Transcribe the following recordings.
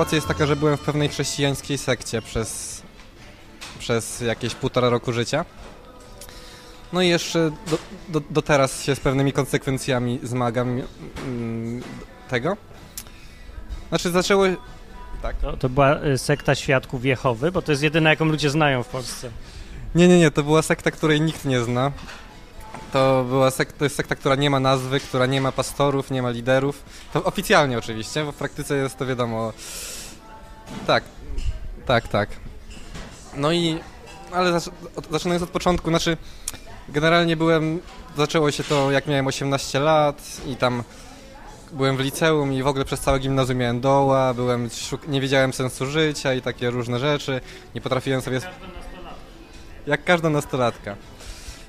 sytuacja jest taka, że byłem w pewnej chrześcijańskiej sekcie przez, przez jakieś półtora roku życia. No i jeszcze do, do, do teraz się z pewnymi konsekwencjami zmagam mm, tego. Znaczy zaczęło... Tak. To, to była y, sekta Świadków Jehowy, bo to jest jedyna, jaką ludzie znają w Polsce. Nie, nie, nie, to była sekta, której nikt nie zna. To była sekta, to jest sekta, która nie ma nazwy, która nie ma pastorów, nie ma liderów. To oficjalnie oczywiście, bo w praktyce jest to wiadomo. Tak, tak, tak. No i, ale zacz, zaczynając od początku, znaczy generalnie byłem, zaczęło się to jak miałem 18 lat i tam byłem w liceum i w ogóle przez całe gimnazjum miałem doła, byłem, nie wiedziałem sensu życia i takie różne rzeczy, nie potrafiłem sobie... Jak każda nastolatka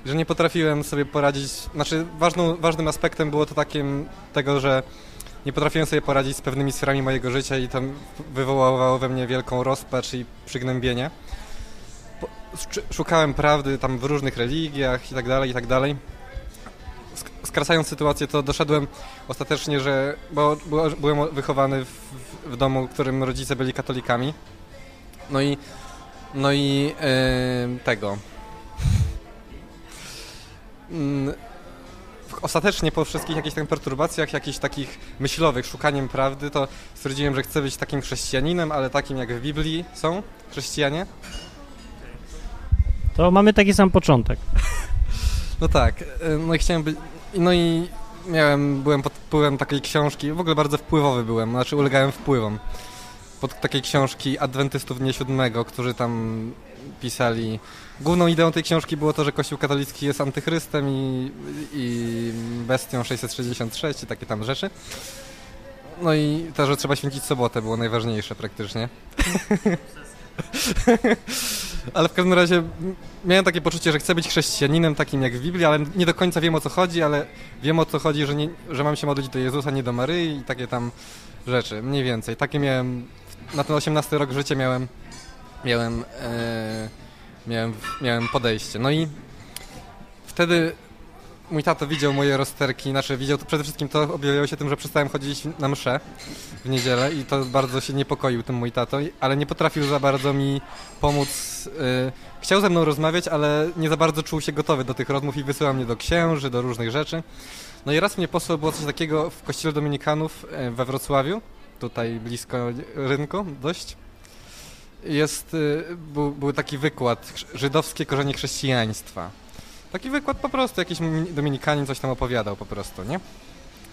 że nie potrafiłem sobie poradzić, znaczy ważną, ważnym aspektem było to takim tego, że nie potrafiłem sobie poradzić z pewnymi sferami mojego życia i to wywołało we mnie wielką rozpacz i przygnębienie. Szukałem prawdy tam w różnych religiach i tak dalej, i tak dalej. Skracając sytuację, to doszedłem ostatecznie, że, bo byłem wychowany w, w domu, w którym rodzice byli katolikami. No i, no i yy, tego, Ostatecznie po wszystkich jakichś tam perturbacjach, jakichś takich myślowych, szukaniem prawdy, to stwierdziłem, że chcę być takim chrześcijaninem, ale takim jak w Biblii są chrześcijanie. To mamy taki sam początek. No tak, e, no i chciałem być, no i miałem, byłem pod wpływem takiej książki, w ogóle bardzo wpływowy byłem, znaczy ulegałem wpływom pod takiej książki Adwentystów Dnia Siódmego, którzy tam pisali. Główną ideą tej książki było to, że Kościół katolicki jest antychrystem i, i bestią 663, takie tam rzeczy. No i to, że trzeba święcić sobotę było najważniejsze praktycznie. ale w każdym razie miałem takie poczucie, że chcę być chrześcijaninem takim jak w Biblii, ale nie do końca wiem o co chodzi, ale wiem o co chodzi, że, nie, że mam się modlić do Jezusa, nie do Maryi i takie tam rzeczy, mniej więcej. Takie miałem, na ten 18 rok życia miałem miałem, e, miałem, miałem podejście. No i wtedy mój tato widział moje rozterki, znaczy widział to przede wszystkim to objawiało się tym, że przestałem chodzić na mszę w niedzielę i to bardzo się niepokoił tym mój tato, ale nie potrafił za bardzo mi pomóc. E, chciał ze mną rozmawiać, ale nie za bardzo czuł się gotowy do tych rozmów i wysyłał mnie do księży, do różnych rzeczy. No i raz mnie posłał, było coś takiego w kościele dominikanów e, we Wrocławiu, tutaj blisko rynku dość jest, y, był, był taki wykład żydowskie korzenie chrześcijaństwa. Taki wykład po prostu, jakiś dominikanin coś tam opowiadał po prostu, nie?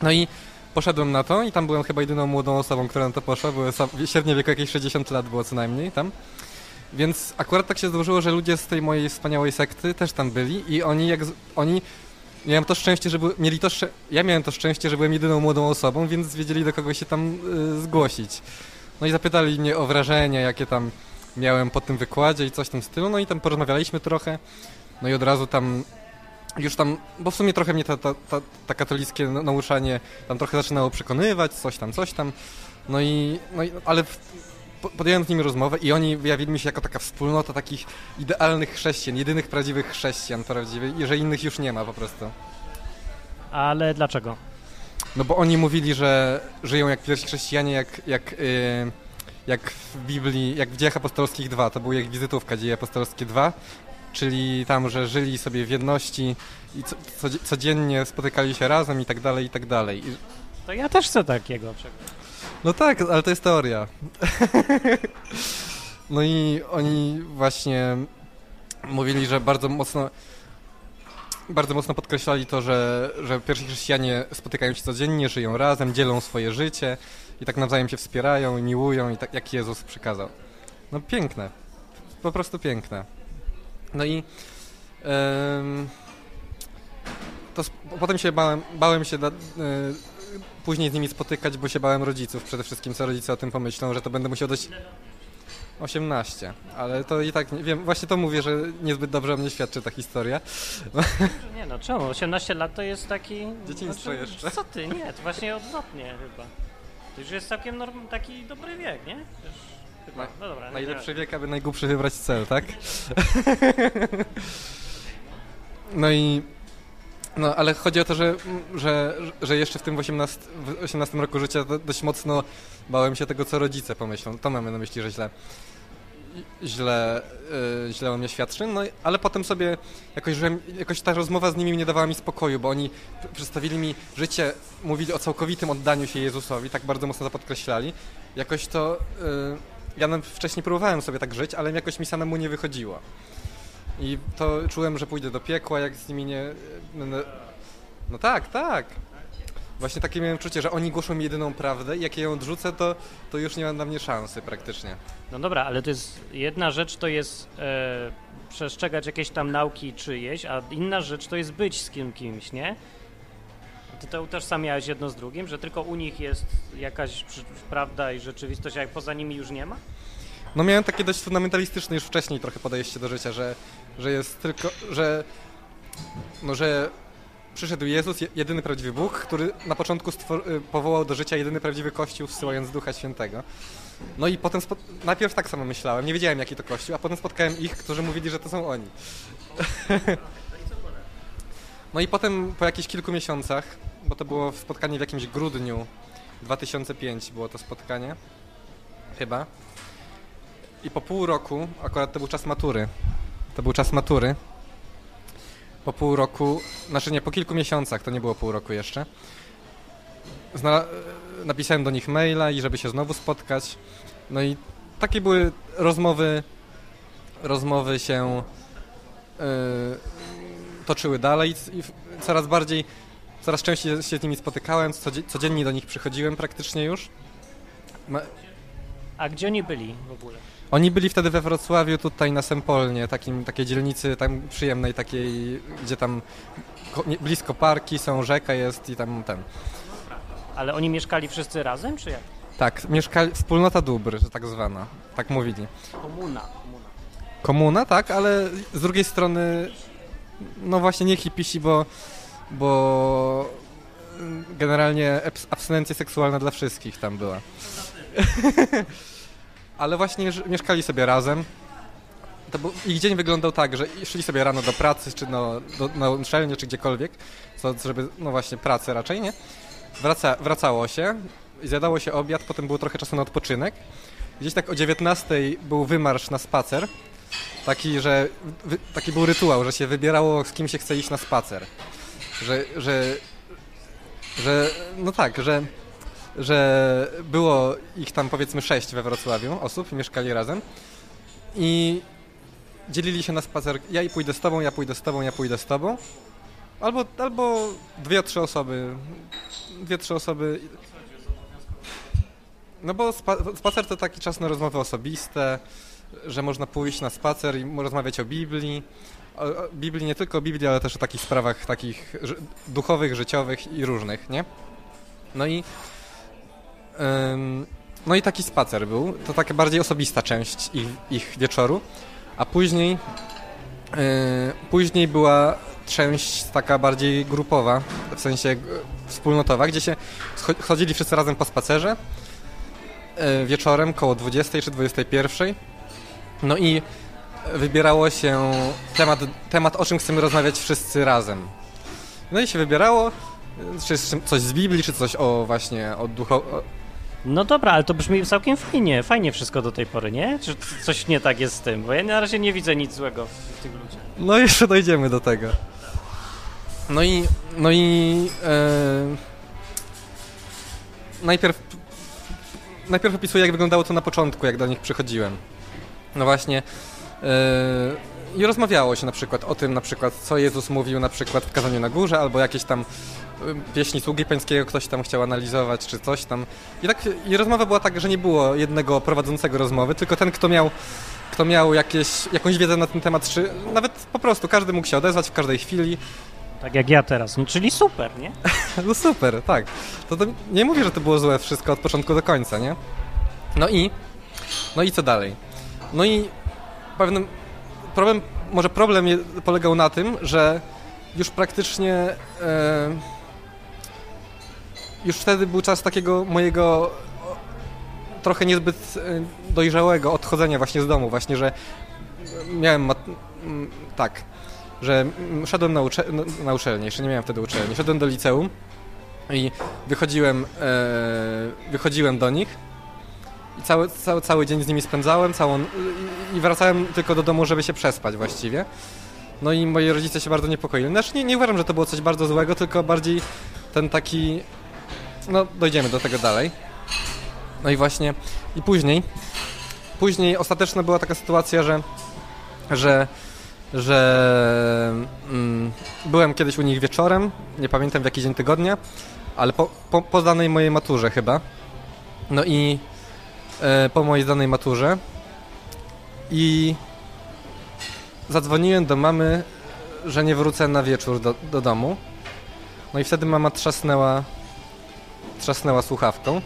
No i poszedłem na to i tam byłem chyba jedyną młodą osobą, która na to poszła. Były średnie wieku jakieś 60 lat było co najmniej tam. Więc akurat tak się złożyło, że ludzie z tej mojej wspaniałej sekty też tam byli i oni jak oni miałem to szczęście, że mieli to ja miałem to szczęście, że byłem jedyną młodą osobą, więc wiedzieli do kogo się tam y, zgłosić. No i zapytali mnie o wrażenia, jakie tam miałem po tym wykładzie i coś w tym stylu, no i tam porozmawialiśmy trochę, no i od razu tam już tam, bo w sumie trochę mnie ta, ta, ta, ta katolickie nauczanie tam trochę zaczynało przekonywać, coś tam, coś tam, no i, no i ale w, podjąłem z nimi rozmowę i oni wyjawili mi się jako taka wspólnota takich idealnych chrześcijan, jedynych prawdziwych chrześcijan prawdziwych i że innych już nie ma po prostu. Ale dlaczego? No bo oni mówili, że żyją jak pierwsi chrześcijanie, jak, jak, yy, jak w Biblii, jak w Dziejach Apostolskich 2, to była jak wizytówka Dzieje Apostolskie 2, czyli tam, że żyli sobie w jedności i co, co, codziennie spotykali się razem i tak dalej, i tak dalej. To ja też chcę takiego. No tak, ale to jest teoria. no i oni właśnie mówili, że bardzo mocno bardzo mocno podkreślali to, że, że pierwsi chrześcijanie spotykają się codziennie, żyją razem, dzielą swoje życie i tak nawzajem się wspierają i miłują i tak jak Jezus przykazał. No piękne. Po prostu piękne. No i to potem się bałem, bałem się da, y, później z nimi spotykać, bo się bałem rodziców przede wszystkim, co rodzice o tym pomyślą, że to będę musiał dość 18, ale to i tak, nie wiem, właśnie to mówię, że niezbyt dobrze o mnie świadczy ta historia. Nie no, czemu? 18 lat to jest taki... Dzieciństwo znaczy, jeszcze. Co ty? Nie, to właśnie odwrotnie chyba. To już jest całkiem norm, taki dobry wiek, nie? Wiesz, chyba. No dobra. Najlepszy wiek, aby najgłupszy wybrać cel, tak? no i No, ale chodzi o to, że, że, że jeszcze w tym 18, w 18 roku życia do- dość mocno bałem się tego, co rodzice pomyślą. To mamy na myśli, że źle źle, y, źle o mnie świadczy, no ale potem sobie jakoś, jakoś ta rozmowa z nimi nie dawała mi spokoju, bo oni przedstawili mi życie, mówili o całkowitym oddaniu się Jezusowi, tak bardzo mocno to podkreślali. Jakoś to, y, ja wcześniej próbowałem sobie tak żyć, ale jakoś mi samemu nie wychodziło. I to czułem, że pójdę do piekła, jak z nimi nie... No, no tak, tak. Właśnie takie miałem czucie, że oni głoszą mi jedyną prawdę i jak ja ją odrzucę, to, to już nie ma dla mnie szansy praktycznie. No dobra, ale to jest jedna rzecz to jest e, przestrzegać jakieś tam nauki czyjeś, a inna rzecz to jest być z kim kimś, nie? Ty to utożsamiałeś jedno z drugim, że tylko u nich jest jakaś prawda i rzeczywistość, a jak poza nimi już nie ma? No miałem takie dość fundamentalistyczne już wcześniej trochę podejście do życia, że, że jest tylko, że no, że przyszedł Jezus, je- jedyny prawdziwy Bóg, który na początku y, powołał do życia jedyny prawdziwy Kościół, wsyłając Ducha Świętego. No i potem, najpierw tak samo myślałem, nie wiedziałem jaki to Kościół, a potem spotkałem ich, którzy mówili, że to są oni. No i potem po jakichś kilku miesiącach, bo to było spotkanie w jakimś grudniu 2005 było to spotkanie, chyba. I po pół roku, akurat to był czas matury, to był czas matury, po pół roku, znaczy nie, po kilku miesiącach, to nie było pół roku jeszcze, napisałem do nich maila i żeby się znowu spotkać. No i takie były rozmowy, rozmowy się e, toczyły dalej i coraz bardziej, coraz częściej się z nimi spotykałem, codzie- codziennie do nich przychodziłem praktycznie już. Ma- A gdzie oni byli w ogóle? Oni byli wtedy we Wrocławiu, tutaj na Sempolnie, takim, takiej dzielnicy tam przyjemnej, takiej, gdzie tam blisko parki są, rzeka jest i tam ten. Ale oni mieszkali wszyscy razem, czy jak? Tak, mieszkali, wspólnota dóbr, tak zwana, tak mówili. Komuna. komuna. Komuna, tak, ale z drugiej strony, no właśnie nie hipisi, bo, bo mm, generalnie abs- abstynencja seksualna dla wszystkich tam była. ale właśnie mieszkali sobie razem. To był, ich dzień wyglądał tak, że szli sobie rano do pracy, czy no, do, na uczelnię, czy gdziekolwiek, co, żeby, no właśnie, pracę raczej, nie? Wraca, wracało się, zjadało się obiad, potem było trochę czasu na odpoczynek. Gdzieś tak o 19 był wymarsz na spacer. Taki, że taki był rytuał, że się wybierało z kim się chce iść na spacer. Że, że, że no tak, że, że było ich tam powiedzmy sześć we Wrocławiu osób mieszkali razem. I dzielili się na spacer. Ja i pójdę z tobą, ja pójdę z tobą, ja pójdę z tobą. Albo, albo dwie, trzy osoby. Dwie, trzy osoby. No bo spa spacer to taki czas na rozmowy osobiste, że można pójść na spacer i rozmawiać o Biblii. O, o Biblii nie tylko o Biblii, ale też o takich sprawach takich duchowych, życiowych i różnych, nie? No i no i taki spacer był. To taka bardziej osobista część ich, ich wieczoru. A później yy, później była część taka bardziej grupowa, w sensie g- wspólnotowa, gdzie się chodzili wszyscy razem po spacerze e, wieczorem koło 20 czy 21. No i wybierało się temat, temat, o czym chcemy rozmawiać wszyscy razem. No i się wybierało, e, czy coś z Biblii, czy coś o właśnie o ducho... No dobra, ale to brzmi całkiem fajnie, fajnie wszystko do tej pory, nie? Czy coś nie tak jest z tym? Bo ja na razie nie widzę nic złego w tych ludziach. No jeszcze dojdziemy do tego. No i, no i e, najpierw, najpierw opisuję, jak wyglądało to na początku, jak do nich przychodziłem. No właśnie. e, I rozmawiało się na przykład o tym, na przykład, co Jezus mówił na przykład w kazaniu na górze, albo jakieś tam pieśni sługi pańskiego ktoś tam chciał analizować, czy coś tam. I tak, i rozmowa była tak, że nie było jednego prowadzącego rozmowy, tylko ten, kto miał kto miał jakieś, jakąś wiedzę na ten temat, czy nawet po prostu każdy mógł się odezwać w każdej chwili. Tak jak ja teraz. No czyli super, nie? No super, tak. To, to nie mówię, że to było złe wszystko od początku do końca, nie? No i, no i co dalej? No i pewnym problem, może problem polegał na tym, że już praktycznie e, już wtedy był czas takiego mojego trochę niezbyt e, dojrzałego odchodzenia właśnie z domu, właśnie, że miałem tak, że szedłem na, ucze no, na uczelnię, jeszcze nie miałem wtedy uczelni, szedłem do liceum i wychodziłem, e, wychodziłem do nich i cały, cały, cały dzień z nimi spędzałem całą, i wracałem tylko do domu, żeby się przespać właściwie. No i moi rodzice się bardzo niepokoili. Znaczy nie, nie uważam, że to było coś bardzo złego, tylko bardziej ten taki... No, dojdziemy do tego dalej. No i właśnie, i później, później ostateczna była taka sytuacja, że, że, że mm, byłem kiedyś u nich wieczorem, nie pamiętam w jaki dzień tygodnia, ale po, po, po mojej maturze chyba. No i e, po mojej zdanej maturze i zadzwoniłem do mamy, że nie wrócę na wieczór do, do domu. No i wtedy mama trzasnęła, trzasnęła słuchawką.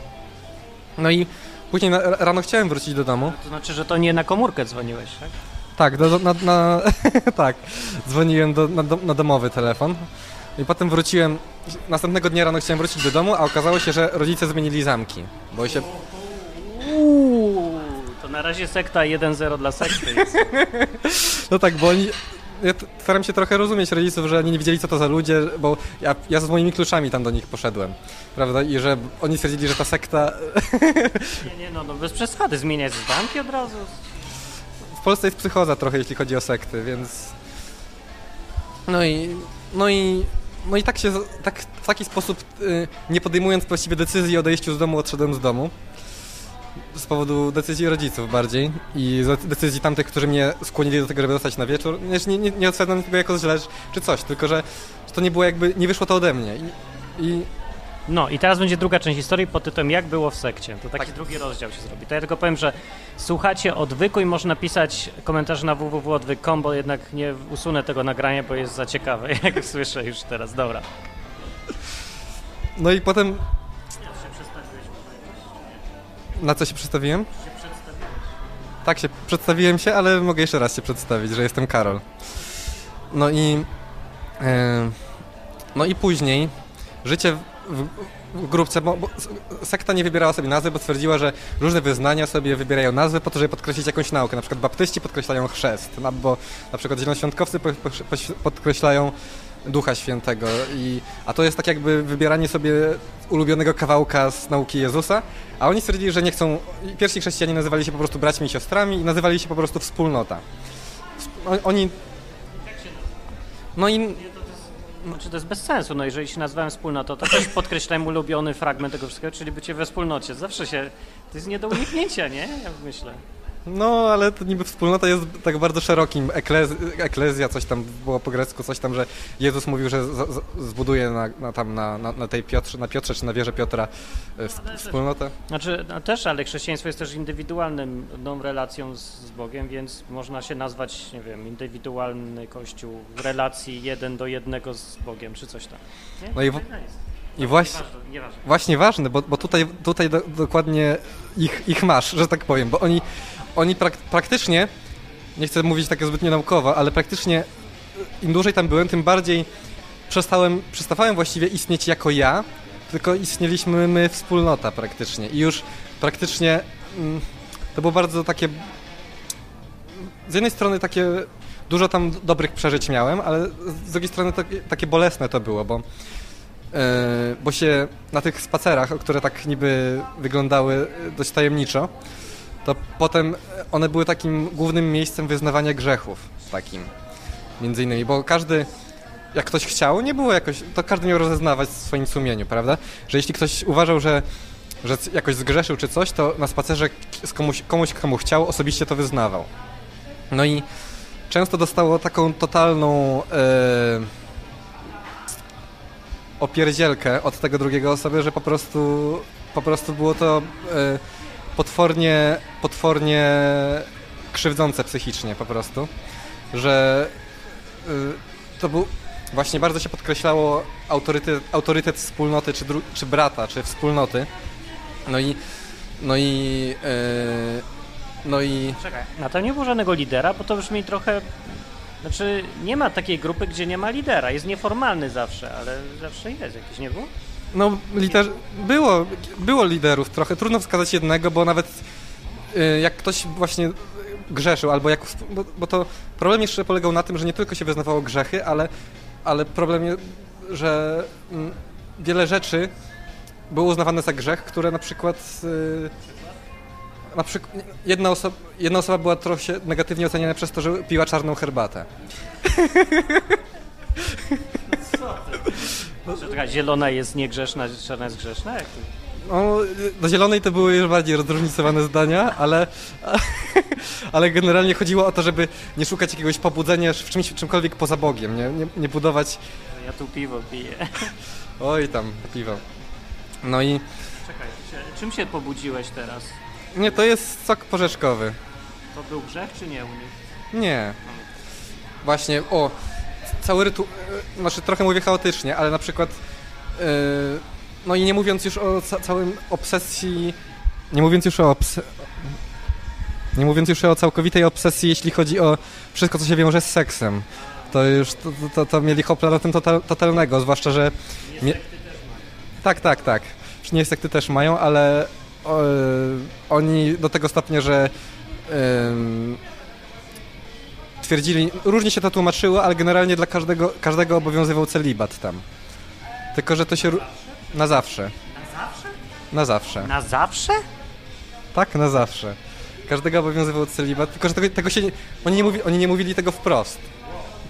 No i później na, rano chciałem wrócić do domu. To znaczy, że to nie na komórkę dzwoniłeś, tak? Tak, do, na, na, tak. Dzwoniłem do, na, na domowy telefon. I potem wróciłem, następnego dnia rano chciałem wrócić do domu, a okazało się, że rodzice zmienili zamki. Bo się, Uuu, to na razie sekta 1-0 dla sekty jest. no tak, bo oni, ja staram się trochę rozumieć rodziców, że oni nie wiedzieli co to za ludzie, bo ja, ja z moimi kluczami tam do nich poszedłem, prawda? I że oni stwierdzili, że ta sekta, Nie, nie, no, no bez przesady, zmieniać zamki od razu. w Polsce jest psychoza trochę, jeśli chodzi o sekty, więc... No i... No i... No i tak się, tak, w taki sposób, y, nie podejmując właściwie decyzji o odejściu z domu, odszedłem z domu. Z powodu decyzji rodziców bardziej i decyzji tamtych, którzy mnie skłonili do tego, żeby zostać na wieczór. Nie, nie, nie, nie oceniam tego jako źle czy coś, tylko że, że to nie było jakby, nie wyszło to ode mnie. I, i No i teraz będzie druga część historii pod tytułem Jak było w sekcie. To taki Tak. drugi rozdział się zrobi. To ja tylko powiem, że słuchacie odwyku i można pisać komentarze na www.odwyk.com, bo jednak nie usunę tego nagrania, bo jest za ciekawe, jak słyszę już teraz. Dobra. no i potem... Na co się przedstawiłem? Tak się przedstawiłem się, ale mogę jeszcze raz się przedstawić, że jestem Karol. No i e, no i później życie w, w, grupce, bo, bo sekta nie wybierała sobie nazwy, bo stwierdziła, że różne wyznania sobie wybierają nazwy po to, żeby podkreślić jakąś naukę. Na przykład baptyści podkreślają chrzest, no, bo na przykład zielonoświątkowcy po, po, po, podkreślają Ducha Świętego. I, a to jest tak jakby wybieranie sobie ulubionego kawałka z nauki Jezusa, a oni stwierdzili, że nie chcą. Pierwsi chrześcijanie nazywali się po prostu braćmi i siostrami i nazywali się po prostu wspólnota. Oni. No i Znaczy to jest bez sensu, no jeżeli się nazywałem wspólnotą, to też podkreślałem ulubiony fragment tego wszystkiego, czyli bycie we wspólnocie. Zawsze się, to jest nie do uniknięcia, nie? Ja myślę. No, ale to niby wspólnota jest tak bardzo szerokim. Eklez, eklezja, coś tam było po grecku, coś tam, że Jezus mówił, że z, z, zbuduje na, na, tam na, na, na tej Piotrze, na Piotrze czy na wieży Piotra e, sp- wspólnotę. Znaczy, no też, ale chrześcijaństwo jest też indywidualnym no, relacją z, z Bogiem, więc można się nazwać, nie wiem, indywidualny kościół w relacji jeden do jednego z Bogiem, czy coś tam. Nie? No i w-. I właśnie, Nieważne, właśnie ważne, bo, bo tutaj, tutaj do, dokładnie ich, ich masz, że tak powiem, bo oni, oni prak, praktycznie, nie chcę mówić tak zbytnio naukowo, ale praktycznie im dłużej tam byłem, tym bardziej przestałem, przestawałem właściwie istnieć jako ja, tylko istnieliśmy my wspólnota praktycznie. I już praktycznie mm, to było bardzo takie z jednej strony takie dużo tam dobrych przeżyć miałem, ale z drugiej strony takie, takie bolesne to było, bo bo się na tych spacerach, które tak niby wyglądały dość tajemniczo, to potem one były takim głównym miejscem wyznawania grzechów, takim między innymi, bo każdy, jak ktoś chciał, nie było jakoś, to każdy miał rozeznawać w swoim sumieniu, prawda? Że jeśli ktoś uważał, że, że jakoś zgrzeszył czy coś, to na spacerze z komuś, komuś, komu chciał, osobiście to wyznawał. No i często dostało taką totalną e, opierdzielkę od tego drugiego osoby, że po prostu, po prostu było to e, potwornie, potwornie krzywdzące psychicznie po prostu, że e, to był właśnie bardzo się podkreślało autorytet, autorytet wspólnoty, czy, czy brata, czy wspólnoty. No i no i e, no i Czekaj, na to nie było żadnego lidera, bo to brzmi trochę... Znaczy, nie ma takiej grupy, gdzie nie ma lidera. Jest nieformalny zawsze, ale zawsze jest jakiś, nie było? No, było, było liderów trochę. Trudno wskazać jednego, bo nawet y, jak ktoś właśnie grzeszył, albo jak, bo, bo to problem jeszcze polegał na tym, że nie tylko się wyznawało grzechy, ale, ale problem, je- że mm, wiele rzeczy było uznawane za grzech, które na przykład y, na przykład jedna, osoba, jedna osoba była trochę negatywnie oceniana przez to, że piła czarną herbatę. Że taka zielona jest niegrzeszna, czarna jest grzeszna? Jak to? No, do zielonej to były już bardziej rozróżnicowane zdania, ale, ale generalnie chodziło o to, żeby nie szukać jakiegoś pobudzenia w czymś, czymkolwiek poza Bogiem, nie, nie, nie budować Ja tu piwo piję. oj tam, piwo. No i Czekaj, czym się pobudziłeś teraz? Nie, to jest sok porzeczkowy. To był grzech czy nie u nich? Nie. Właśnie, o, cały rytuał, znaczy trochę mówię chaotycznie, ale na przykład, yy, no i nie mówiąc już o ca całym obsesji, nie mówiąc już o obs nie mówiąc już o całkowitej obsesji, jeśli chodzi o wszystko, co się wiąże z seksem. To już, to, to, to mieli hopla na tym total, totalnego, zwłaszcza, że... Mie- tak, tak, tak. Nie sekty też mają, ale o, oni do tego stopnia, że ym, twierdzili, różnie się to tłumaczyło, ale generalnie dla każdego, każdego obowiązywał celibat tam. Tylko, że to się... Na zawsze. Na zawsze? Na zawsze. Na zawsze? Tak, na zawsze. Każdego obowiązywał celibat, tylko że tego, tego się oni, nie mówi, oni nie mówili tego wprost.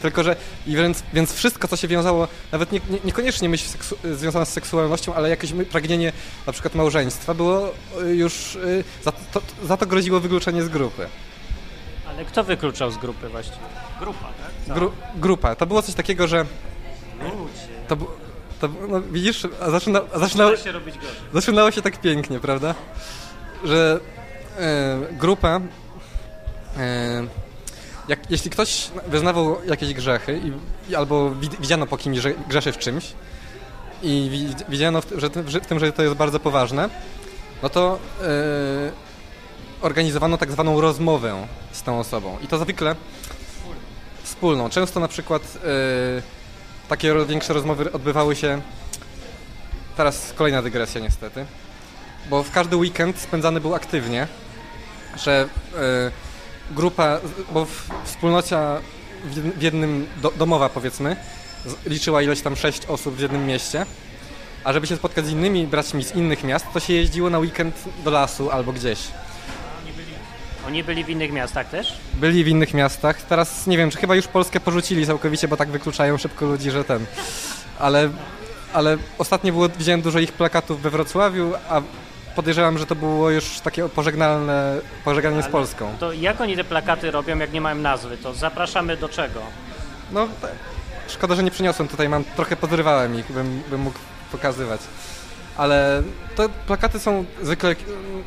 Tylko, że i więc, więc wszystko, co się wiązało, nawet nie, nie, niekoniecznie myśl seksu, związana z seksualnością, ale jakieś pragnienie na przykład małżeństwa, było y, już, y, za to, za to groziło wykluczenie z grupy. Ale kto wykluczał z grupy właściwie? Grupa, tak? Gru, grupa. To było coś takiego, że Ludzie. to, to no, widzisz, a zaczyna, a zaczynało, się robić gorzej. zaczynało się tak pięknie, prawda? Że e, grupa, e, jak, jeśli ktoś wyznawał jakieś grzechy i, i albo wid, widziano po kimś, że grzeszy w czymś i wi, widziano w, że, że, w tym, że to jest bardzo poważne, no to e, organizowano tak zwaną rozmowę z tą osobą. I to zwykle wspólną. Często na przykład e, takie większe rozmowy odbywały się Teraz kolejna dygresja niestety. Bo w każdy weekend spędzany był aktywnie, że y, grupa, bo wspólnota w, jed- w jednym, do, domowa powiedzmy, liczyła ileś tam sześć osób w jednym mieście, a żeby się spotkać z innymi braćmi z innych miast, to się jeździło na weekend do lasu albo gdzieś. Oni byli w innych miastach też? Byli w innych miastach, teraz nie wiem, czy chyba już Polskę porzucili całkowicie, bo tak wykluczają szybko ludzi, że ten. Ale, ale ostatnio było, widziałem dużo ich plakatów we Wrocławiu, a podejrzewam, że to było już takie pożegnalne, pożegnanie z Ale Polską. To jak oni te plakaty robią, jak nie mają nazwy? To zapraszamy do czego? No, szkoda, że nie przyniosłem tutaj, mam trochę podrywałem ich, bym, bym mógł pokazywać. Ale te plakaty są zwykle,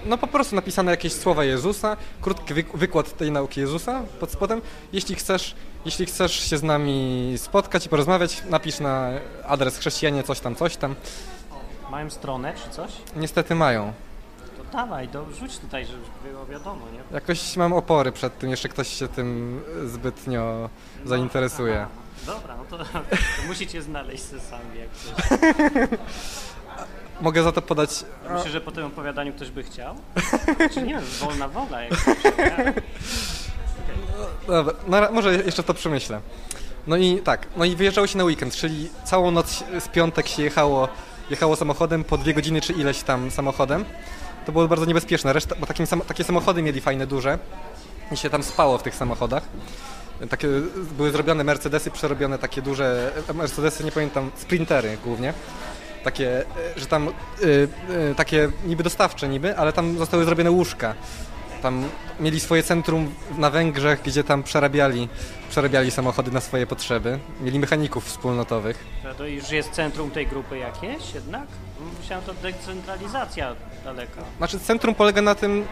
no po prostu napisane jakieś słowa Jezusa, krótki wyk- wykład tej nauki Jezusa pod spodem. Jeśli chcesz, jeśli chcesz się z nami spotkać i porozmawiać, napisz na adres chrześcijanie coś tam, coś tam. Mają stronę czy coś? Niestety mają. To dawaj, do, rzuć tutaj, żeby było wiadomo, nie? Jakoś mam opory przed tym, jeszcze ktoś się tym zbytnio zainteresuje. Aha. Dobra, no to, to musicie znaleźć se sami jak coś. Mogę za to podać Myślę, że po tym opowiadaniu ktoś by chciał? Czy nie wiem, wolna wola jak to przebiera. Dobra, na, ra- może jeszcze to przemyślę. No i tak, no i wyjeżdżało się na weekend, czyli całą noc z piątek się jechało, jechało samochodem po dwie godziny czy ileś tam samochodem. To było bardzo niebezpieczne, reszta, bo takie samochody mieli fajne, duże i się tam spało w tych samochodach. Takie były zrobione Mercedesy, przerobione takie duże e, Mercedesy, nie pamiętam, sprintery głównie. Takie, e, że tam, y, y, takie niby dostawcze niby, ale tam zostały zrobione łóżka. Tam mieli swoje centrum na Węgrzech, gdzie tam przerabiali, przerabiali samochody na swoje potrzeby. Mieli mechaników wspólnotowych. To, to już jest centrum tej grupy jakieś jednak? Myślałem, to decentralizacja daleka. Znaczy centrum polega na tym,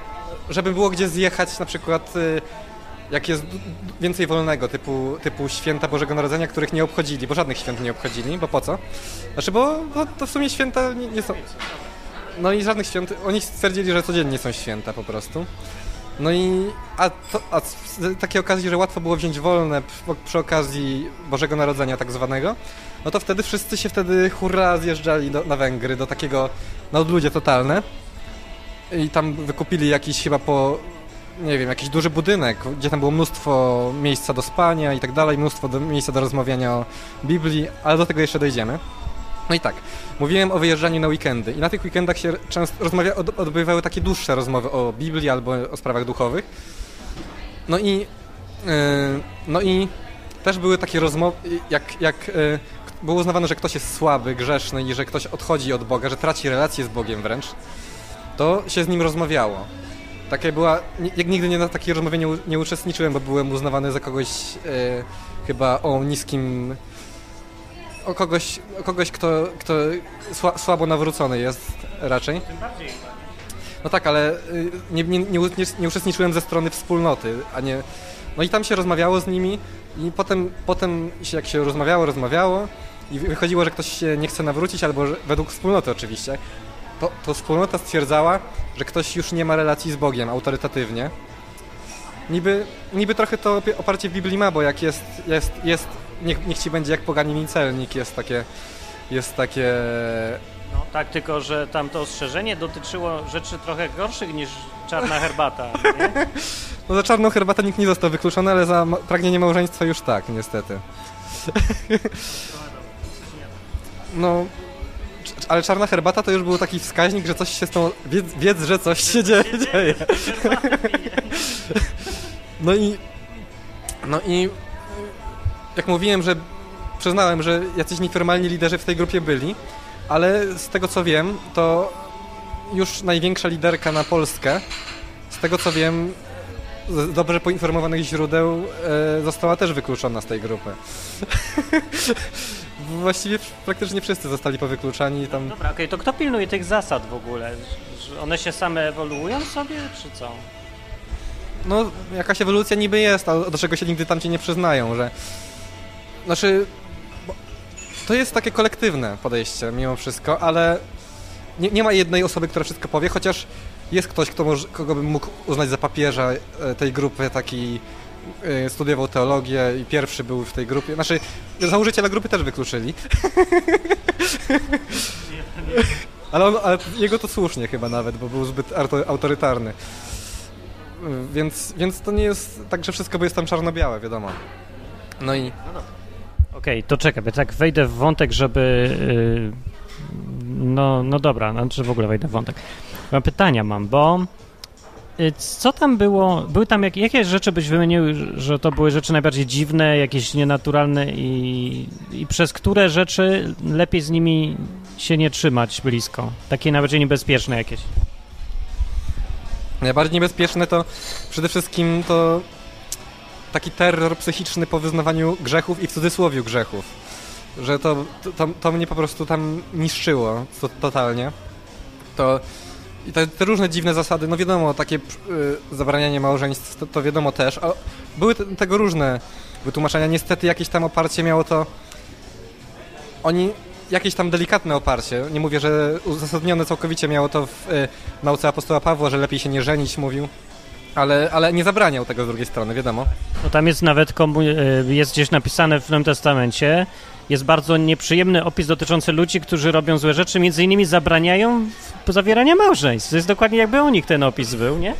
żeby było gdzie zjechać na przykład y, jak jest więcej wolnego, typu, typu święta Bożego Narodzenia, których nie obchodzili, bo żadnych świąt nie obchodzili, bo po co? Znaczy, bo no, to w sumie święta nie, nie są... No i żadnych świąt, oni stwierdzili, że codziennie są święta po prostu. No i a, to, a z takiej okazji, że łatwo było wziąć wolne przy, przy okazji Bożego Narodzenia tak zwanego, no to wtedy wszyscy się wtedy hurra zjeżdżali do, na Węgry, do takiego, na odludzie totalne. I tam wykupili jakiś chyba po nie wiem, jakiś duży budynek, gdzie tam było mnóstwo miejsca do spania i tak dalej, mnóstwo do, miejsca do rozmawiania o Biblii, ale do tego jeszcze dojdziemy. No i tak, mówiłem o wyjeżdżaniu na weekendy i na tych weekendach się często rozmawia, od, odbywały takie dłuższe rozmowy o Biblii albo o sprawach duchowych. No i, yy, no i też były takie rozmowy, jak, jak yy, było uznawane, że ktoś jest słaby, grzeszny i że ktoś odchodzi od Boga, że traci relację z Bogiem wręcz, to się z nim rozmawiało. Takie była, jak nigdy nie na takiej rozmowie nie, nie uczestniczyłem, bo byłem uznawany za kogoś yy, chyba o niskim o kogoś, o kogoś kto, kto sła, słabo nawrócony jest raczej. Tym bardziej No tak, ale y, nie, nie, nie, nie, uczestniczyłem ze strony wspólnoty, a nie... No i tam się rozmawiało z nimi i potem, potem się, jak się rozmawiało, rozmawiało i wychodziło, że ktoś się nie chce nawrócić, albo że, według wspólnoty oczywiście, to, to wspólnota stwierdzała, że ktoś już nie ma relacji z Bogiem autorytatywnie. Niby, niby trochę to oparcie w Biblii ma, bo jak jest, jest, jest niech, niech ci będzie jak poganin celnik, jest takie, jest takie... No tak, tylko że tam to ostrzeżenie dotyczyło rzeczy trochę gorszych niż czarna herbata, nie? No za czarną herbatę nikt nie został wykluczony, ale za pragnienie małżeństwa już tak, niestety. No, ale czarna herbata to już był taki wskaźnik, że coś się z tą... Wiedz, wiedz że coś się dzieje. dzieje. No i... No i jak mówiłem, że przyznałem, że jacyś nieformalni liderzy w tej grupie byli, ale z tego co wiem, to już największa liderka na Polskę, z tego co wiem, z dobrze poinformowanych źródeł, e, została też wykluczona z tej grupy. Właściwie praktycznie wszyscy zostali powykluczani tam. Dobra, okej, okay, to kto pilnuje tych zasad w ogóle? Że one się same ewoluują sobie, czy co? No, jakaś ewolucja niby jest, ale do czego się nigdy tam ci nie przyznają, że znaczy, to jest takie kolektywne podejście mimo wszystko, ale nie, nie ma jednej osoby, która wszystko powie, chociaż jest ktoś, kto może, kogo bym mógł uznać za papieża e, tej grupy, taki e, studiował teologię i pierwszy był w tej grupie. Znaczy, założyciela grupy też wykluczyli. ale, on, ale jego to słusznie chyba nawet, bo był zbyt autorytarny. Więc, więc to nie jest tak, że wszystko jest tam czarno-białe, wiadomo. No i... Okej, okay, to czekaj, tak wejdę w wątek, żeby... Yy, no, no dobra, znaczy w ogóle wejdę w wątek. Mam pytania mam, bo y, co tam było? Były tam jak, jakie rzeczy byś wymienił, że to były rzeczy najbardziej dziwne, jakieś nienaturalne i, i przez które rzeczy lepiej z nimi się nie trzymać blisko? Takie najbardziej niebezpieczne jakieś. Najbardziej niebezpieczne to przede wszystkim to taki terror psychiczny po wyznawaniu grzechów i w cudzysłowie grzechów. Że to, to, to mnie po prostu tam niszczyło to, totalnie. To i te, te, różne dziwne zasady, no wiadomo, takie y, zabranianie małżeństw, to, to, wiadomo też, a były te, tego różne wytłumaczenia. Niestety jakieś tam oparcie miało to... Oni jakieś tam delikatne oparcie, nie mówię, że uzasadnione całkowicie miało to w y, nauce apostoła Pawła, że lepiej się nie żenić, mówił. Ale, ale nie zabraniał tego z drugiej strony, wiadomo. No tam jest nawet, komu- e, jest gdzieś napisane w Nowym Testamencie, jest bardzo nieprzyjemny opis dotyczący ludzi, którzy robią złe rzeczy, między innymi zabraniają zawierania małżeństw. To jest dokładnie jakby o nich ten opis był, nie?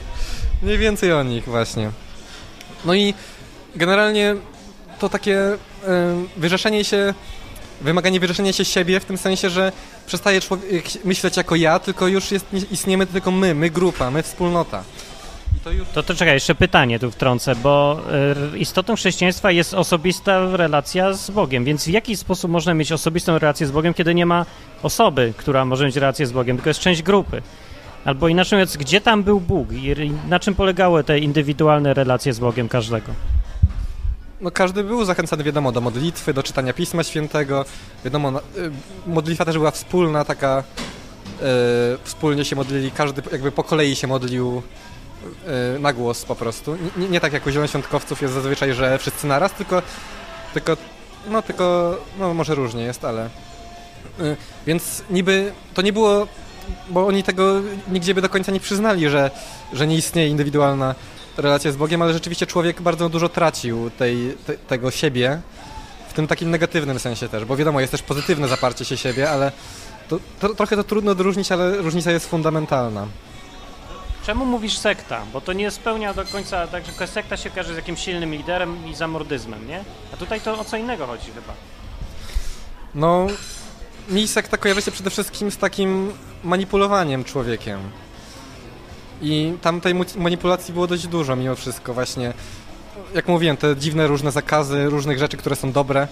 Mniej więcej o nich właśnie. No i generalnie to takie y, wyrzeszenie się, wymaganie wyrzeszenia się siebie w tym sensie, że przestaje człowiek myśleć jako ja, tylko już jest, istniemy tylko my, my grupa, my wspólnota to już... To, to czekaj, jeszcze pytanie tu wtrącę, bo y, istotą chrześcijaństwa jest osobista relacja z Bogiem, więc w jaki sposób można mieć osobistą relację z Bogiem, kiedy nie ma osoby, która może mieć relację z Bogiem, tylko jest część grupy? Albo inaczej mówiąc, gdzie tam był Bóg i na czym polegały te indywidualne relacje z Bogiem każdego? no każdy był zachęcany, wiadomo, do modlitwy, do czytania Pisma Świętego. Wiadomo, y, modlitwa też była wspólna, taka y, wspólnie się modlili, każdy jakby po kolei się modlił na głos po prostu. Nie, nie tak jak u zielonoświątkowców jest zazwyczaj, że wszyscy naraz, tylko, tylko no tylko, no może różnie jest, ale... Y, więc niby to nie było, bo oni tego nigdzie by do końca nie przyznali, że, że nie istnieje indywidualna relacja z Bogiem, ale rzeczywiście człowiek bardzo dużo tracił tej, te, tego siebie, w tym takim negatywnym sensie też, bo wiadomo, jest też pozytywne zaparcie się siebie, ale to, to, trochę to trudno odróżnić, ale różnica jest fundamentalna. Czemu mówisz sekta? Bo to nie spełnia do końca, także sekta się każe z jakimś silnym liderem i zamordyzmem, nie? A tutaj to o co innego chodzi chyba. No, mi sekta kojarzy się przede wszystkim z takim manipulowaniem człowiekiem. I tam tej manipulacji było dość dużo mimo wszystko właśnie. Jak mówiłem, te dziwne różne zakazy, różnych rzeczy, które są dobre,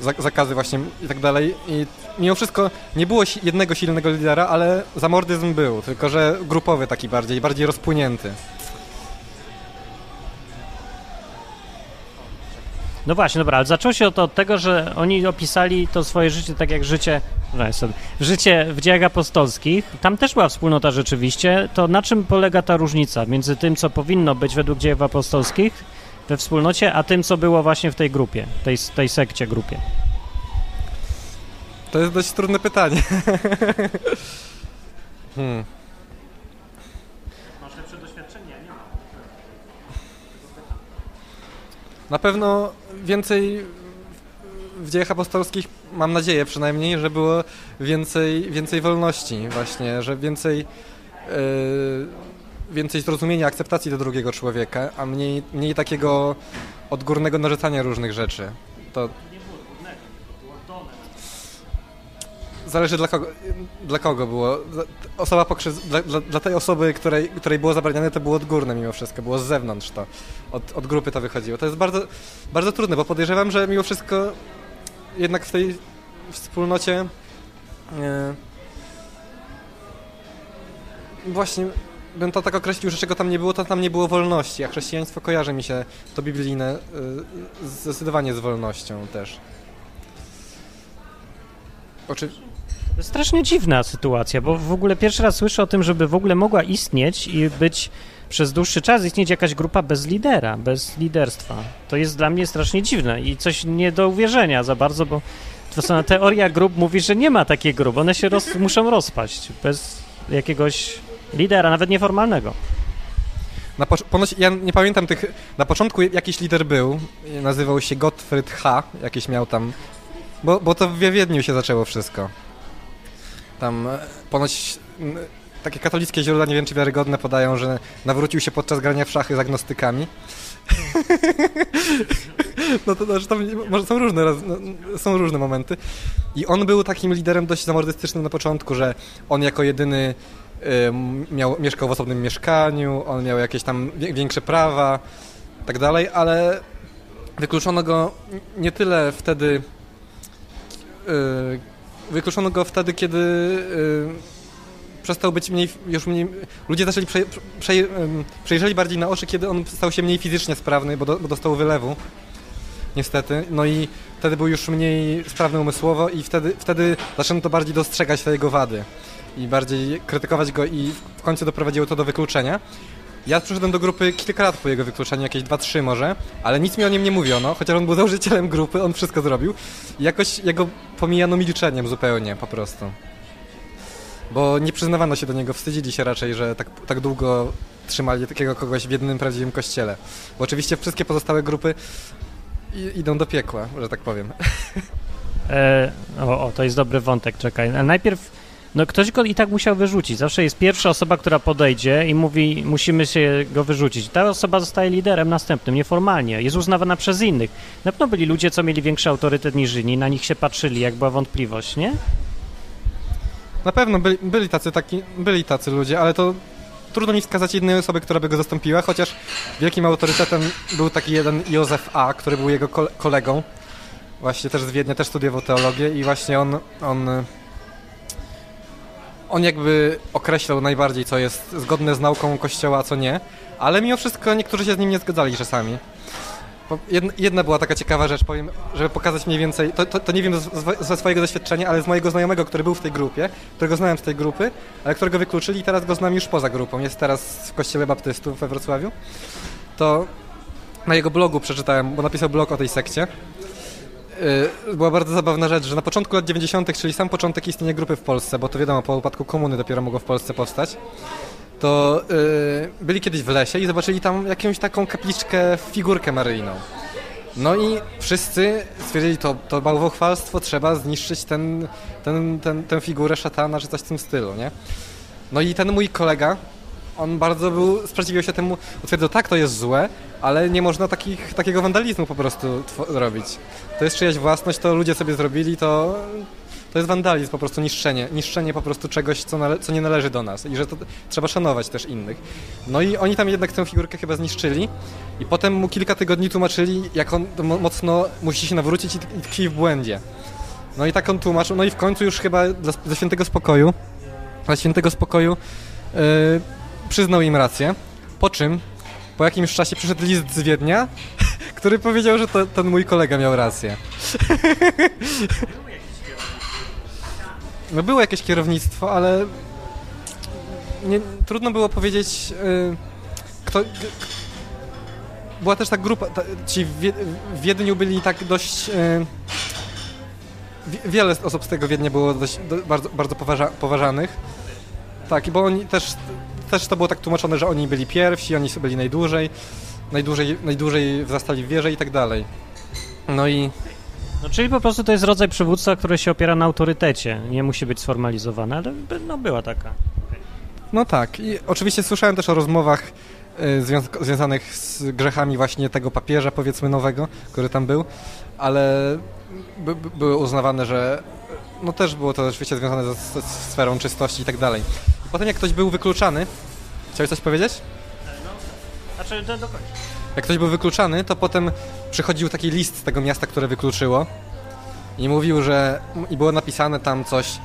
zakazy właśnie i tak dalej. I mimo wszystko nie było jednego silnego lidera, ale zamordyzm był, tylko że grupowy taki bardziej, bardziej rozpłynięty. No właśnie, dobra, ale zaczęło się to od tego, że oni opisali to swoje życie tak jak życie, no, sobie, życie w dziejach apostolskich. Tam też była wspólnota rzeczywiście. To na czym polega ta różnica między tym, co powinno być według dziejów apostolskich we wspólnocie, a tym, co było właśnie w tej grupie, tej, tej sekcie grupie? To jest dość trudne pytanie. hmm. Masz lepsze doświadczenie, nie ma. Na pewno więcej w dziejach apostolskich, mam nadzieję przynajmniej, że było więcej, więcej wolności właśnie, że więcej, yy, więcej zrozumienia, akceptacji do drugiego człowieka, a mniej, mniej takiego odgórnego narzucania różnych rzeczy. To zależy dla kogo, dla kogo było. Osoba pokrzywd... dla, dla, dla tej osoby, której, której było zabraniane, to było odgórne mimo wszystko, było z zewnątrz to. Od, od grupy to wychodziło. To jest bardzo, bardzo trudne, bo podejrzewam, że mimo wszystko jednak w tej wspólnocie e, właśnie bym to tak określił, że czego tam nie było, to tam nie było wolności, a chrześcijaństwo kojarzy mi się to biblijne e, zdecydowanie z wolnością też. Jest strasznie dziwna sytuacja, bo w ogóle pierwszy raz słyszę o tym, żeby w ogóle mogła istnieć i być przez dłuższy czas istnieć jakaś grupa bez lidera, bez liderstwa. To jest dla mnie strasznie dziwne i coś nie do uwierzenia za bardzo, bo to są teoria grup mówi, że nie ma takiej grup. One się roz, muszą rozpaść bez jakiegoś lidera, nawet nieformalnego. Na ponoć, ja nie pamiętam tych. Na początku jakiś lider był, nazywał się Gottfried H. Jakiś miał tam. Bo, bo to w Wiedniu się zaczęło wszystko. Tam ponoć takie katolickie źródła, nie wiem czy wiarygodne, podają, że nawrócił się podczas grania w szachy z agnostykami. no to znaczy może są różne, no, są różne momenty. I on był takim liderem dość zamordystycznym na początku, że on jako jedyny miał, mieszkał w osobnym mieszkaniu, on miał jakieś tam większe prawa, tak dalej, ale wykluczono go nie tyle wtedy, wykluczono go wtedy, kiedy przestał być mniej, już mniej, ludzie zaczęli, prze, prze, przejrzeli bardziej na oczy, kiedy on stał się mniej fizycznie sprawny, bo, do, bo dostał wylewu, niestety, no i wtedy był już mniej sprawny umysłowo i wtedy, wtedy zaczęto to bardziej dostrzegać te jego wady i bardziej krytykować go i w końcu doprowadziło to do wykluczenia. Ja przyszedłem do grupy kilka lat po jego wykluczeniu, jakieś 2-3 może, ale nic mi o nim nie mówiono, chociaż on był założycielem grupy, on wszystko zrobił. Jakoś jego pomijano milczeniem zupełnie po prostu. Bo nie przyznawano się do niego, wstydzili się raczej, że tak, tak długo trzymali takiego kogoś w jednym prawdziwym kościele. Bo oczywiście wszystkie pozostałe grupy idą do piekła, że tak powiem. E, o, o, to jest dobry wątek, czekaj. Najpierw no ktoś go i tak musiał wyrzucić. Zawsze jest pierwsza osoba, która podejdzie i mówi, musimy się go wyrzucić. Ta osoba zostaje liderem następnym, nieformalnie. Jest uznawana przez innych. Na pewno byli ludzie, co mieli większy autorytet niż inni, na nich się patrzyli, jak była wątpliwość, nie? Na pewno byli, byli tacy taki, byli tacy ludzie, ale to trudno mi wskazać jednej osoby, która by go zastąpiła, chociaż wielkim autorytetem był taki jeden Józef A., który był jego kolegą, właśnie też z Wiednia, też studiował teologię i właśnie on, on on jakby określał najbardziej, co jest zgodne z nauką Kościoła, a co nie, ale mimo wszystko niektórzy się z nim nie zgadzali czasami. Jedna była taka ciekawa rzecz, powiem, żeby pokazać mniej więcej, to, to, to nie wiem ze swojego doświadczenia, ale z mojego znajomego, który był w tej grupie, którego znałem z tej grupy, ale którego wykluczyli i teraz go znam już poza grupą, jest teraz w kościele baptystów we Wrocławiu, to na jego blogu przeczytałem, bo napisał blog o tej sekcie, była bardzo zabawna rzecz, że na początku lat 90., czyli sam początek istnienia grupy w Polsce, bo to wiadomo, po upadku komuny dopiero mogło w Polsce powstać, to yy, byli kiedyś w lesie i zobaczyli tam jakąś taką kapliczkę, figurkę maryjną. No i wszyscy stwierdzili, to, to bałwochwalstwo, trzeba zniszczyć ten, ten, ten, tę figurę szatana, czy coś w tym stylu, nie? No i ten mój kolega on bardzo był, sprzeciwiał się temu, twierdził, tak, to jest złe, ale nie można takich, takiego wandalizmu po prostu robić. To jest czyjaś własność, to ludzie sobie zrobili, to, to jest wandalizm, po prostu niszczenie, niszczenie po prostu czegoś, co, co nie należy do nas i że to, trzeba szanować też innych. No i oni tam jednak tę figurkę chyba zniszczyli i potem mu kilka tygodni tłumaczyli, jak on mocno musi się nawrócić i tkwi w błędzie. No i tak on tłumaczył, no i w końcu już chyba dla świętego spokoju, dla świętego spokoju yy, przyznał im rację, po czym po jakimś czasie przyszedł list z Wiednia, który powiedział, że to, ten mój kolega miał rację. No było jakieś kierownictwo, ale nie, trudno było powiedzieć, yy, kto... Była też ta grupa, ta, ci w, Wiedniu byli tak dość... Yy, wiele osób z tego Wiednia było dość, do, bardzo, bardzo poważa, poważanych. Tak, bo oni też, też to było tak tłumaczone, że oni byli pierwsi, oni byli najdłużej, najdłużej, najdłużej zastali w wieży i tak dalej. No i... No, czyli po prostu to jest rodzaj przywództwa, który się opiera na autorytecie. Nie musi być sformalizowane, ale no, była taka. No tak. I oczywiście słyszałem też o rozmowach y, związanych z grzechami właśnie tego papieża, powiedzmy, nowego, który tam był, ale by, by, były uznawane, że no też było to oczywiście związane ze, ze sferą czystości i tak dalej. Potem jak ktoś był wykluczany, chciałeś coś powiedzieć? No, znaczy do, do końca. Jak ktoś był wykluczany, to potem przychodził taki list z tego miasta, które wykluczyło i mówił, że i było napisane tam coś,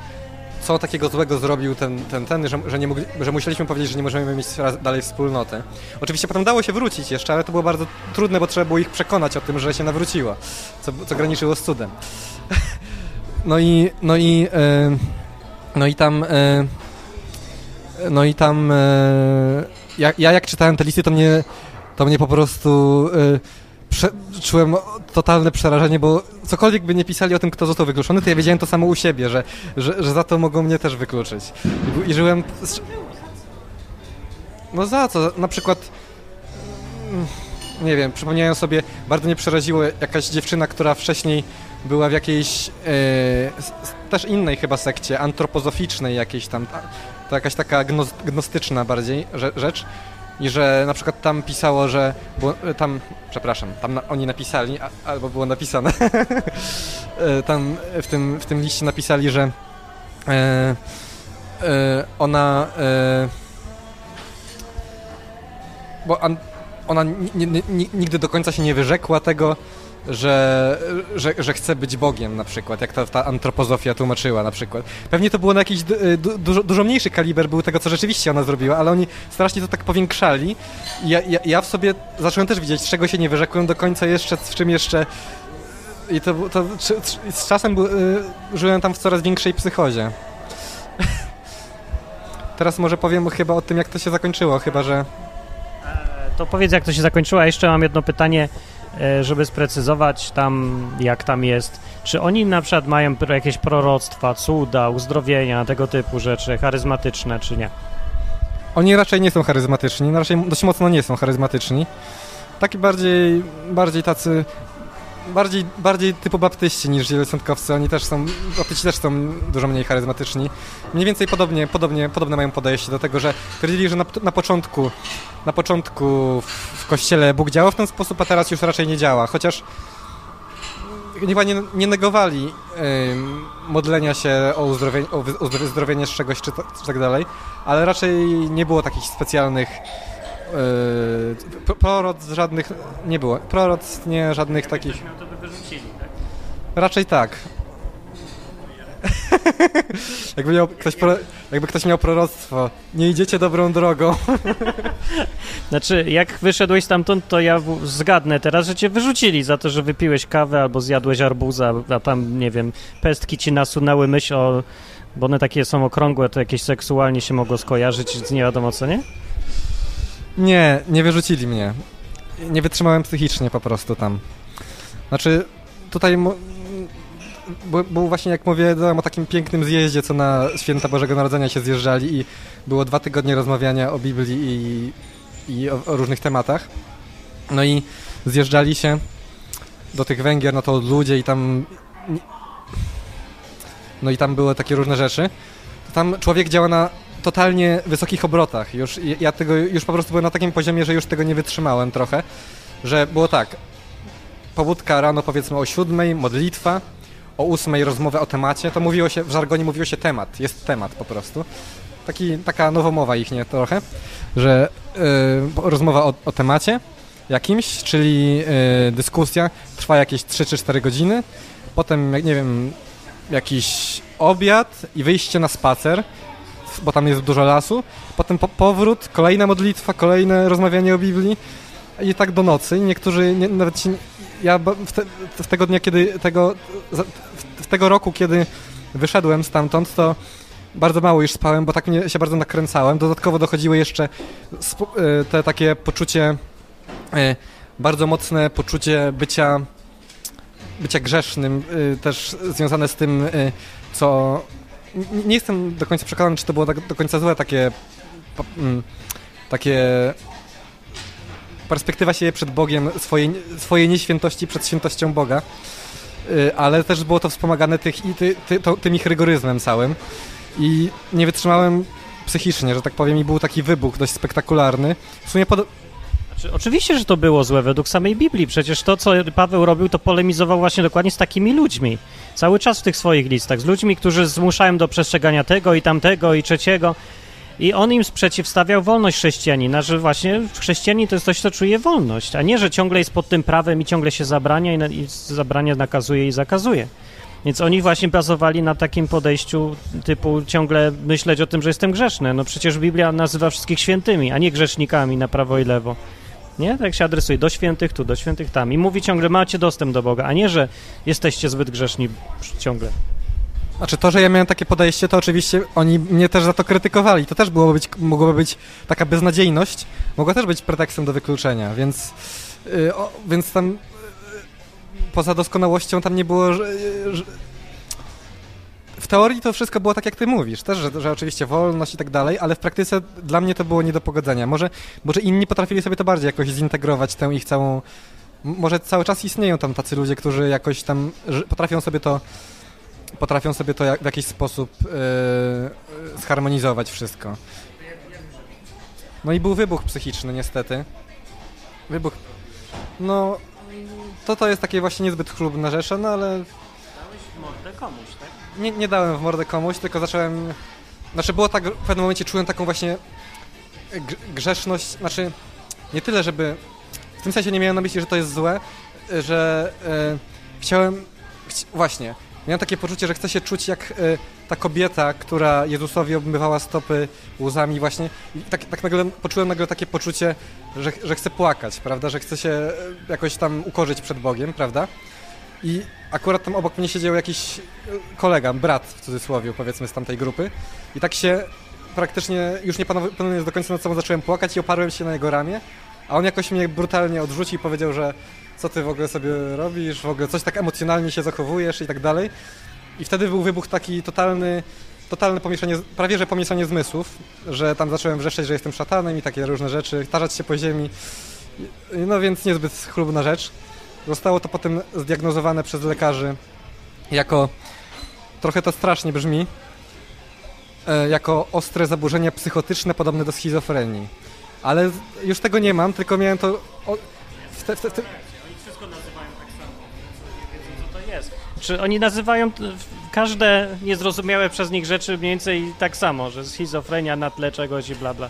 co takiego złego zrobił ten, ten, ten że, że, nie mogli, że musieliśmy powiedzieć, że nie możemy mieć dalej wspólnoty. Oczywiście potem dało się wrócić jeszcze, ale to było bardzo trudne, bo trzeba było ich przekonać o tym, że się nawróciło, co, co graniczyło z cudem. No i, no i, e, no i tam, e, no i tam, e, ja, ja jak czytałem te listy, to mnie, to mnie po prostu prze, czułem totalne przerażenie, bo cokolwiek by nie pisali o tym, kto został wykluczony, to ja wiedziałem to samo u siebie, że, że, że za to mogą mnie też wykluczyć. I, i żyłem... Z... No za co? Na przykład... Mm, nie wiem, przypomniałem sobie, bardzo mnie przeraziło jakaś dziewczyna, która wcześniej była w jakiejś e, też innej chyba sekcie, antropozoficznej jakiejś tam, to jakaś taka gnostyczna bardziej rzecz i że na przykład tam pisało, że było, tam, przepraszam, tam na, oni napisali, a, albo było napisane, e, tam w tym, w tym liście napisali, że e, e, ona e, bo an, ona nigdy do końca się nie wyrzekła tego, że, że, że chce być Bogiem na przykład, jak ta, ta antropozofia tłumaczyła na przykład. Pewnie to było na jakiś du, dużo, dużo mniejszy kaliber był tego, co rzeczywiście ona zrobiła, ale oni strasznie to tak powiększali ja, ja, ja w sobie zacząłem też widzieć, czego się nie wyrzekłem do końca jeszcze, w czym jeszcze i to, to z czasem y, żyłem tam w coraz większej psychozie. Teraz może powiem chyba o tym, jak to się zakończyło, chyba że... E, to powiedz, jak to się zakończyło, a jeszcze mam jedno pytanie żeby sprecyzować tam, jak tam jest. Czy oni na przykład mają jakieś proroctwa, cuda, uzdrowienia, tego typu rzeczy, charyzmatyczne, czy nie? Oni raczej nie są charyzmatyczni, raczej dość mocno nie są charyzmatyczni. Taki bardziej, bardziej tacy bardziej, bardziej typu baptyści niż zielosątkowcy. Oni też są, baptyści też są dużo mniej charyzmatyczni. Mniej więcej podobnie, podobnie, podobne mają podejście do tego, że twierdzili, że na, na początku na początku w kościele Bóg działał w ten sposób, a teraz już raczej nie działa. Chociaż chyba nie, nie negowali y, modlenia się o uzdrowienie, o uzdrowienie z czegoś czy, to, czy tak dalej, ale raczej nie było takich specjalnych Yy, proroc żadnych nie było. Proroc nie żadnych takich. Miał, to by wyrzucili, tak? Raczej tak. jakby, miał ktoś pro, jakby ktoś miał proroctwo, nie idziecie dobrą drogą. znaczy, jak wyszedłeś stamtąd, to ja zgadnę teraz, że cię wyrzucili za to, że wypiłeś kawę albo zjadłeś arbuza, a tam, nie wiem, pestki ci nasunęły myśl o... Bo one takie są okrągłe, to jakieś seksualnie się mogło skojarzyć z nie wiadomo co, nie? Nie, nie wyrzucili mnie. Nie wytrzymałem psychicznie po prostu tam. Znaczy, tutaj bo, bo, właśnie jak mówię o takim pięknym zjeździe, co na święta Bożego Narodzenia się zjeżdżali i było dwa tygodnie rozmawiania o Biblii i, i o, o, różnych tematach. No i zjeżdżali się do tych Węgier, no to ludzie i tam... No i tam były takie różne rzeczy. Tam człowiek działa na totalnie wysokich obrotach. Już, ja tego już po prostu byłem na takim poziomie, że już tego nie wytrzymałem trochę, że było tak, pobudka rano powiedzmy o siódmej, modlitwa, o ósmej rozmowę o temacie, to mówiło się, w żargonie mówiło się temat, jest temat po prostu. Taki, taka nowomowa ich nie trochę, że yy, rozmowa o, o, temacie jakimś, czyli yy, dyskusja trwa jakieś 3 czy 4 godziny, potem, nie wiem, jakiś obiad i wyjście na spacer, bo tam jest dużo lasu, potem po powrót, kolejna modlitwa, kolejne rozmawianie o Biblii i tak do nocy. niektórzy nie, nawet się, ja w, te, w, tego dnia, kiedy tego, w tego roku, kiedy wyszedłem stamtąd, to bardzo mało już spałem, bo tak mnie się bardzo nakręcałem. Dodatkowo dochodziły jeszcze e, te takie poczucie, e, bardzo mocne poczucie bycia, bycia grzesznym, e, też związane z tym, co... Nie jestem do końca przekonany, czy to było do końca złe takie mm, takie perspektywa siebie przed Bogiem, swojej, swojej nieświętości przed świętością Boga, y, ale też było to wspomagane tych, ty, ty, to, tym ich rygoryzmem całym i nie wytrzymałem psychicznie, że tak powiem, i był taki wybuch dość spektakularny. W sumie pod... Znaczy, oczywiście, że to było złe według samej Biblii. Przecież to, co Paweł robił, to polemizował właśnie dokładnie z takimi ludźmi. Cały czas w tych swoich listach. Z ludźmi, którzy zmuszają do przestrzegania tego i tamtego i trzeciego. I on im przeciwstawiał wolność chrześcijanina, że właśnie chrześcijanin to jest coś, co czuje wolność, a nie, że ciągle jest pod tym prawem i ciągle się zabrania i, na, i zabrania, nakazuje i zakazuje. Więc oni właśnie bazowali na takim podejściu typu ciągle myśleć o tym, że jestem grzeszny. No przecież Biblia nazywa wszystkich świętymi, a nie grzesznikami na prawo i lewo. Nie? Tak się adresuje do świętych tu, do świętych tam. I mówi ciągle, macie dostęp do Boga, a nie, że jesteście zbyt grzeszni ciągle. Znaczy to, że ja miałem takie podejście, to oczywiście oni mnie też za to krytykowali. To też byłoby być, mogłoby być taka beznadziejność, mogła też być pretekstem do wykluczenia, więc, yy, o, więc tam yy, poza doskonałością tam nie było... Że, w teorii to wszystko było tak, jak ty mówisz, też, że, że oczywiście wolność i tak dalej, ale w praktyce dla mnie to było nie do pogodzenia. Może, może inni potrafili sobie to bardziej jakoś zintegrować, tę ich całą... Może cały czas istnieją tam tacy ludzie, którzy jakoś tam potrafią sobie to potrafią sobie to w jakiś sposób yy, zharmonizować wszystko. No i był wybuch psychiczny niestety. Wybuch... No, to to jest takie właśnie niezbyt chlubne rzeczy, no ale... Dałeś mordę komuś? Nie, nie dałem w mordę komuś, tylko zacząłem... Znaczy było tak, w pewnym momencie czułem taką właśnie grzeszność, znaczy nie tyle, żeby... W tym sensie nie miałem na myśli, że to jest złe, że yy, chciałem... Chci... Właśnie, Miałem takie poczucie, że chcę się czuć jak y, ta kobieta, która Jezusowi obmywała stopy łzami właśnie. I tak, tak nagle poczułem nagle takie poczucie, że, że chcę płakać, prawda? Że chcę się e, jakoś tam ukorzyć przed Bogiem, prawda? I akurat tam obok mnie siedział jakiś e, kolega, brat w cudzysłowie, powiedzmy, z tamtej grupy. I tak się praktycznie, już nie panując do końca nad sobą, zacząłem płakać i oparłem się na jego ramię. A on jakoś mnie brutalnie odrzucił i powiedział, że co ty w ogóle sobie robisz, w ogóle coś tak emocjonalnie się zachowujesz i tak dalej. I wtedy był wybuch taki totalny, totalne pomieszanie, prawie że pomieszanie zmysłów, że tam zacząłem wrzeszczeć, że jestem szatanem i takie różne rzeczy, tarzać się po ziemi. No więc niezbyt chlubna rzecz. Zostało to potem zdiagnozowane przez lekarzy jako, trochę to strasznie brzmi, e, jako ostre zaburzenia psychotyczne podobne do schizofrenii. Ale już tego nie mam, tylko miałem to... w te, w te, w te, Czy oni nazywają każde niezrozumiałe przez nich rzeczy mniej więcej tak samo, że schizofrenia na tle czegoś i bla bla.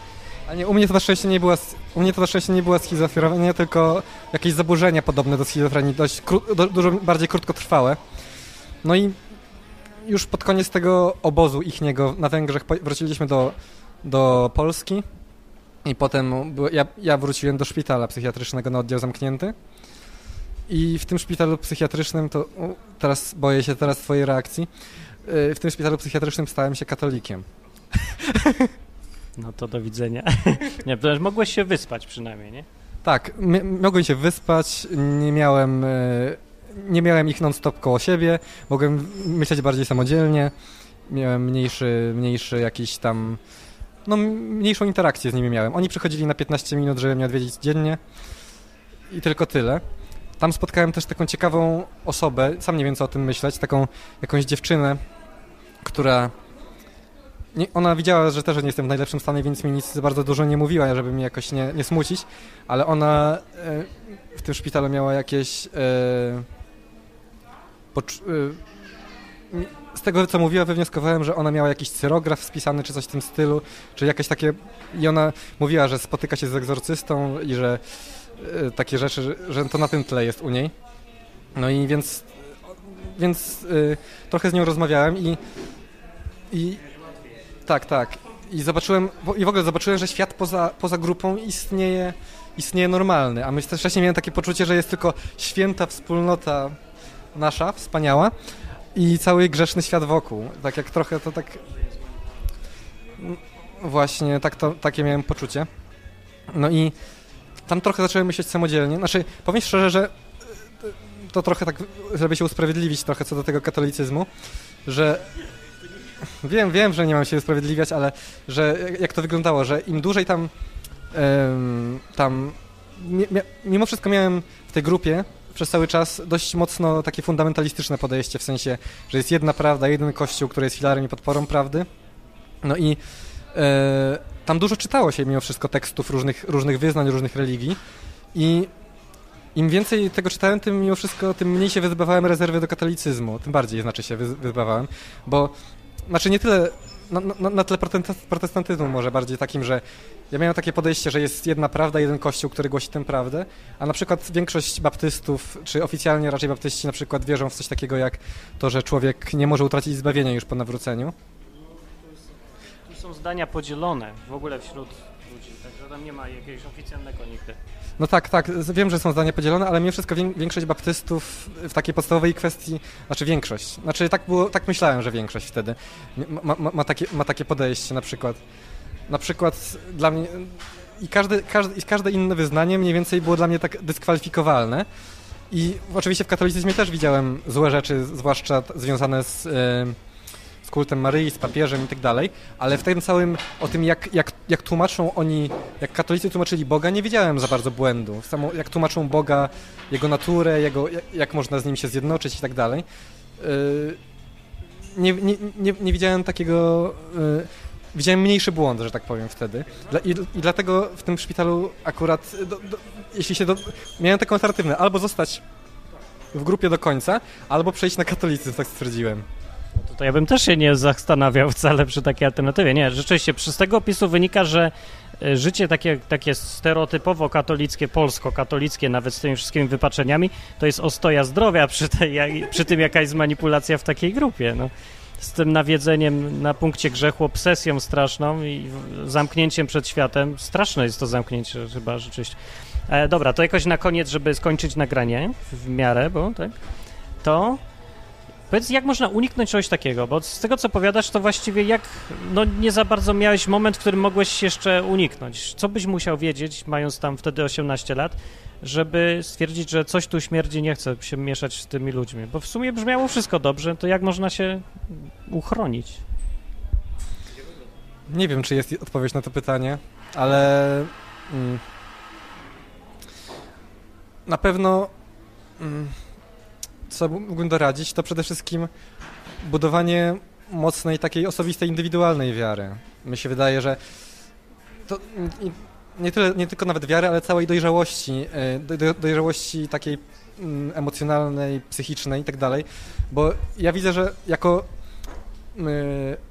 A nie, u mnie to na szczęście nie była, u mnie to na szczęście nie była schizofrenia, tylko jakieś zaburzenia podobne do schizofrenii, dość do, dużo bardziej krótkotrwałe. No i już pod koniec tego obozu ichniego na Węgrzech wróciliśmy do, do Polski i potem ja, ja wróciłem do szpitala psychiatrycznego na oddział zamknięty. I w tym szpitalu psychiatrycznym, to teraz boję się teraz twojej reakcji, y, w tym szpitalu psychiatrycznym stałem się katolikiem. No to do widzenia. nie, mogłeś się wyspać przynajmniej, nie? Tak, mogłem się wyspać, nie miałem, y, nie miałem ich non-stop koło siebie, mogłem myśleć bardziej samodzielnie, miałem mniejszy, mniejszy jakiś tam, no mniejszą interakcję z nimi miałem. Oni przychodzili na 15 minut, żeby mnie odwiedzić dziennie i tylko tyle. Tam spotkałem też taką ciekawą osobę, sam nie wiem co o tym myśleć, taką jakąś dziewczynę, która nie, ona widziała, że też nie jestem w najlepszym stanie, więc mi nic bardzo dużo nie mówiła, żeby mi jakoś nie, nie smucić, ale ona e, w tym szpitalu miała jakieś... E, z tego, co mówiła, wywnioskowałem, że ona miała jakiś cyrograf spisany, czy coś w tym stylu, czy jakieś takie... I ona mówiła, że spotyka się z egzorcystą i że e, takie rzeczy, że, to na tym tle jest u niej. No i więc, więc trochę z nią rozmawiałem i, i tak, tak. I zobaczyłem, i w ogóle zobaczyłem, że świat poza, poza grupą istnieje, istnieje normalny, a my też wcześniej miałem takie poczucie, że jest tylko święta wspólnota nasza, wspaniała i cały grzeszny świat wokół. Tak jak trochę to tak... Właśnie, tak to, takie miałem poczucie. No i tam trochę zacząłem myśleć samodzielnie. Znaczy, powiem szczerze, że to trochę tak, żeby się usprawiedliwić trochę co do tego katolicyzmu, że wiem, wiem, że nie mam się usprawiedliwiać, ale że jak to wyglądało, że im dłużej tam tam mimo wszystko miałem w tej grupie przez cały czas dość mocno takie fundamentalistyczne podejście, w sensie, że jest jedna prawda, jeden kościół, który jest filarem i podporą prawdy. No i e, tam dużo czytało się mimo wszystko tekstów różnych, różnych wyznań, różnych religii i im więcej tego czytałem, tym mimo wszystko, tym mniej się wyzbywałem rezerwy do katolicyzmu. Tym bardziej, znaczy się, wyzbywałem, bo, znaczy nie tyle, na, na, na tle protestantyzmu może bardziej takim, że ja miałem takie podejście, że jest jedna prawda, jeden kościół, który głosi tę prawdę, a na przykład większość baptystów, czy oficjalnie raczej baptyści na przykład wierzą w coś takiego jak to, że człowiek nie może utracić zbawienia już po nawróceniu. Tu są zdania podzielone w ogóle wśród ludzi, także tam nie ma jakiegoś oficjalnego nigdy. No tak, tak, wiem, że są zdania podzielone, ale mimo wszystko większość baptystów w takiej podstawowej kwestii, znaczy większość, znaczy tak było, tak myślałem, że większość wtedy ma, ma, ma takie, ma takie podejście na przykład. Na przykład dla mnie i każde, każde, każde inne wyznanie mniej więcej było dla mnie tak dyskwalifikowalne. I oczywiście w katolicyzmie też widziałem złe rzeczy, zwłaszcza związane z... Yy, kultem Maryi, z papieżem i tak dalej, ale w tym całym, o tym jak, jak, jak tłumaczą oni, jak katolicy tłumaczyli Boga, nie wiedziałem za bardzo błędu. Samo, jak tłumaczą Boga, Jego naturę, jego, jak, jak można z Nim się zjednoczyć i tak dalej. Yy, nie, nie, nie, nie widziałem takiego... Yy, widziałem mniejszy błąd, że tak powiem wtedy. Dla, i, i, dlatego w tym szpitalu akurat, do, do, jeśli się do, miałem taką alternatywę, albo zostać w grupie do końca, albo przejść na katolicyzm, tak stwierdziłem. To ja bym też się nie zastanawiał wcale przy takiej alternatywie. Nie, rzeczywiście, z tego opisu wynika, że e, życie takie, takie stereotypowo katolickie, polsko-katolickie, nawet z tymi wszystkimi wypaczeniami, to jest ostoja zdrowia przy, tej, przy tym jaka jest manipulacja w takiej grupie. No. Z tym nawiedzeniem na punkcie grzechu, obsesją straszną i zamknięciem przed światem. Straszne jest to zamknięcie chyba rzeczywiście. E, dobra, to jakoś na koniec, żeby skończyć nagranie w miarę, bo tak, to Powiedz, jak można uniknąć czegoś takiego? Bo z tego, co powiadasz, to właściwie jak, no nie za bardzo miałeś moment, w którym mogłeś jeszcze uniknąć. Co byś musiał wiedzieć, mając tam wtedy 18 lat, żeby stwierdzić, że coś tu śmierdzi, nie chce się mieszać z tymi ludźmi? Bo w sumie brzmiało wszystko dobrze, to jak można się uchronić? Nie wiem, czy jest odpowiedź na to pytanie, ale mm, na pewno mm, co mógłbym doradzić, to przede wszystkim budowanie mocnej, takiej osobistej, indywidualnej wiary. Mi się wydaje, że to nie, tyle, nie tylko nawet wiary, ale całej dojrzałości, e, dojrzałości takiej mm, emocjonalnej, psychicznej i tak dalej, bo ja widzę, że jako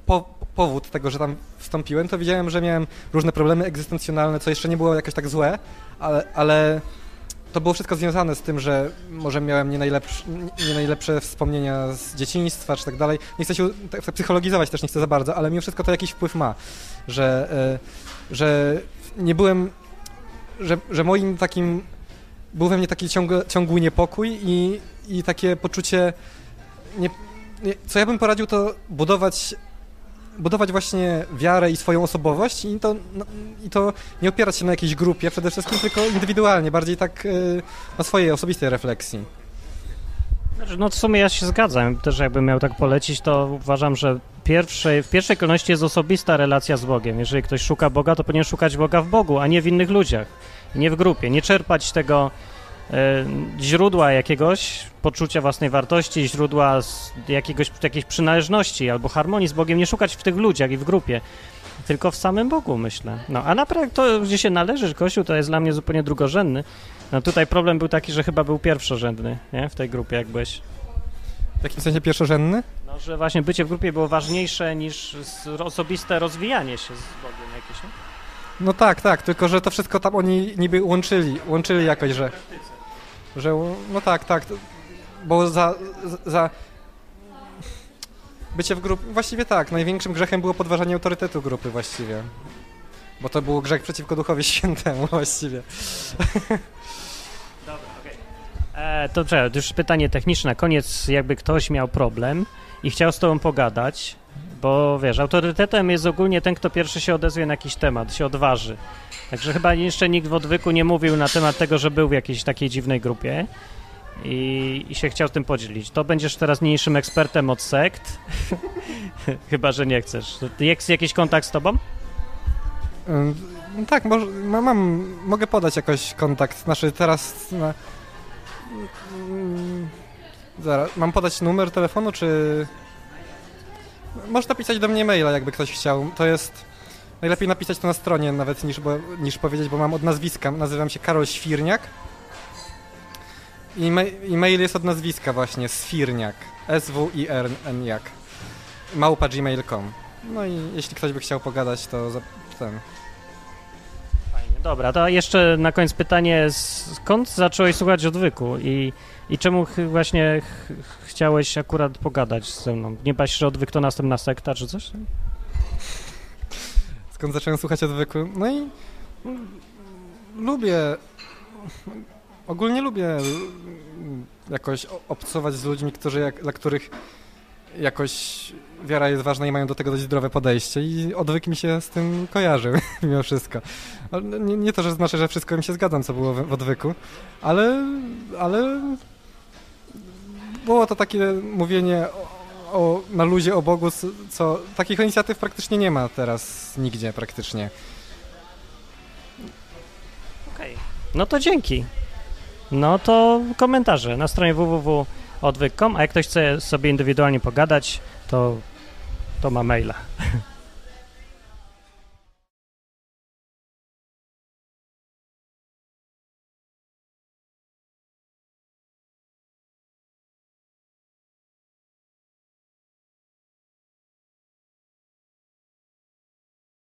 po, powód tego, że tam wstąpiłem, to widziałem, że miałem różne problemy egzystencjonalne, co jeszcze nie było jakoś tak złe, ale, ale to było wszystko związane z tym, że może miałem nie najlepsze, nie najlepsze wspomnienia z dzieciństwa czy tak dalej. Nie chcę się tak psychologizować też nie chcę za bardzo, ale mimo wszystko to jakiś wpływ ma, że, e, że nie byłem, że, że moim takim, był we mnie taki ciągły, ciągły niepokój i, i takie poczucie, nie, nie, co ja bym poradził to budować budować właśnie wiarę i swoją osobowość i to, no, i to nie opierać się na jakiejś grupie przede wszystkim, tylko indywidualnie, bardziej tak y, na swojej osobistej refleksji. Znaczy, no w sumie ja się zgadzam. Też jakbym miał tak polecić, to uważam, że pierwszej, w pierwszej kolejności jest osobista relacja z Bogiem. Jeżeli ktoś szuka Boga, to powinien szukać Boga w Bogu, a nie w innych ludziach, nie w grupie. Nie czerpać tego źródła jakiegoś poczucia własnej wartości, źródła jakiegoś, jakiejś przynależności albo harmonii z Bogiem, nie szukać w tych ludziach i w grupie, tylko w samym Bogu, myślę. No, a naprawdę to, gdzie się należy, Kościół, to jest dla mnie zupełnie drugorzędny. No tutaj problem był taki, że chyba był pierwszorzędny, nie? W tej grupie, jak byłeś. W jakim sensie pierwszorzędny? No, że właśnie bycie w grupie było ważniejsze niż osobiste rozwijanie się z Bogiem jakieś, nie? No tak, tak, tylko że to wszystko tam oni niby łączyli, łączyli jakoś, że... że no tak, tak, bo za, za bycie w grupie, właściwie tak, największym grzechem było podważanie autorytetu grupy właściwie. Bo to był grzech przeciwko Duchowi Świętemu właściwie. E, to czekaj, to już pytanie techniczne. Koniec, jakby ktoś miał problem i chciał z tobą pogadać, bo wiesz, autorytetem jest ogólnie ten, kto pierwszy się odezwie na jakiś temat, się odważy. Także chyba jeszcze nikt w odwyku nie mówił na temat tego, że był w jakiejś takiej dziwnej grupie i, i się chciał tym podzielić. To będziesz teraz mniejszym ekspertem od sekt, chyba, że nie chcesz. Jest jakiś kontakt z tobą? No tak, może, ma, mam, mogę podać jakoś kontakt, znaczy teraz mm, zaraz, mam podać numer telefonu, czy można napisać do mnie maila, jakby ktoś chciał, to jest najlepiej napisać to na stronie nawet niż, bo, niż powiedzieć, bo mam od nazwiska, nazywam się Karol Świrniak i, ma, i mail jest od nazwiska właśnie, Swirniak, S-W-I-R-N-Jak, małpa gmail.com. No i jeśli ktoś by chciał pogadać, to ten, Fajnie. Dobra, to jeszcze na koniec pytanie, skąd zacząłeś słuchać odwyku i, i czemu właśnie ch- chciałeś akurat pogadać ze mną? Nie się, że odwyk to następna sekta czy coś? Skąd zacząłem słuchać odwyku. No i lubię, ogólnie lubię jakoś obcować z ludźmi, którzy, dla których jakoś wiara jest ważna i mają do tego dość zdrowe podejście i odwyk mi się z tym kojarzy mimo wszystko. Nie, nie to, że znaczy, że wszystko mi się zgadzam, co było w, w odwyku, ale, ale było to takie mówienie o, na luzie o Bogu, co- takich inicjatyw praktycznie nie ma teraz nigdzie praktycznie. Okej. No to dzięki. No to komentarze na stronie www.odwyk.com, a jak ktoś chce sobie indywidualnie pogadać, to, to ma maila.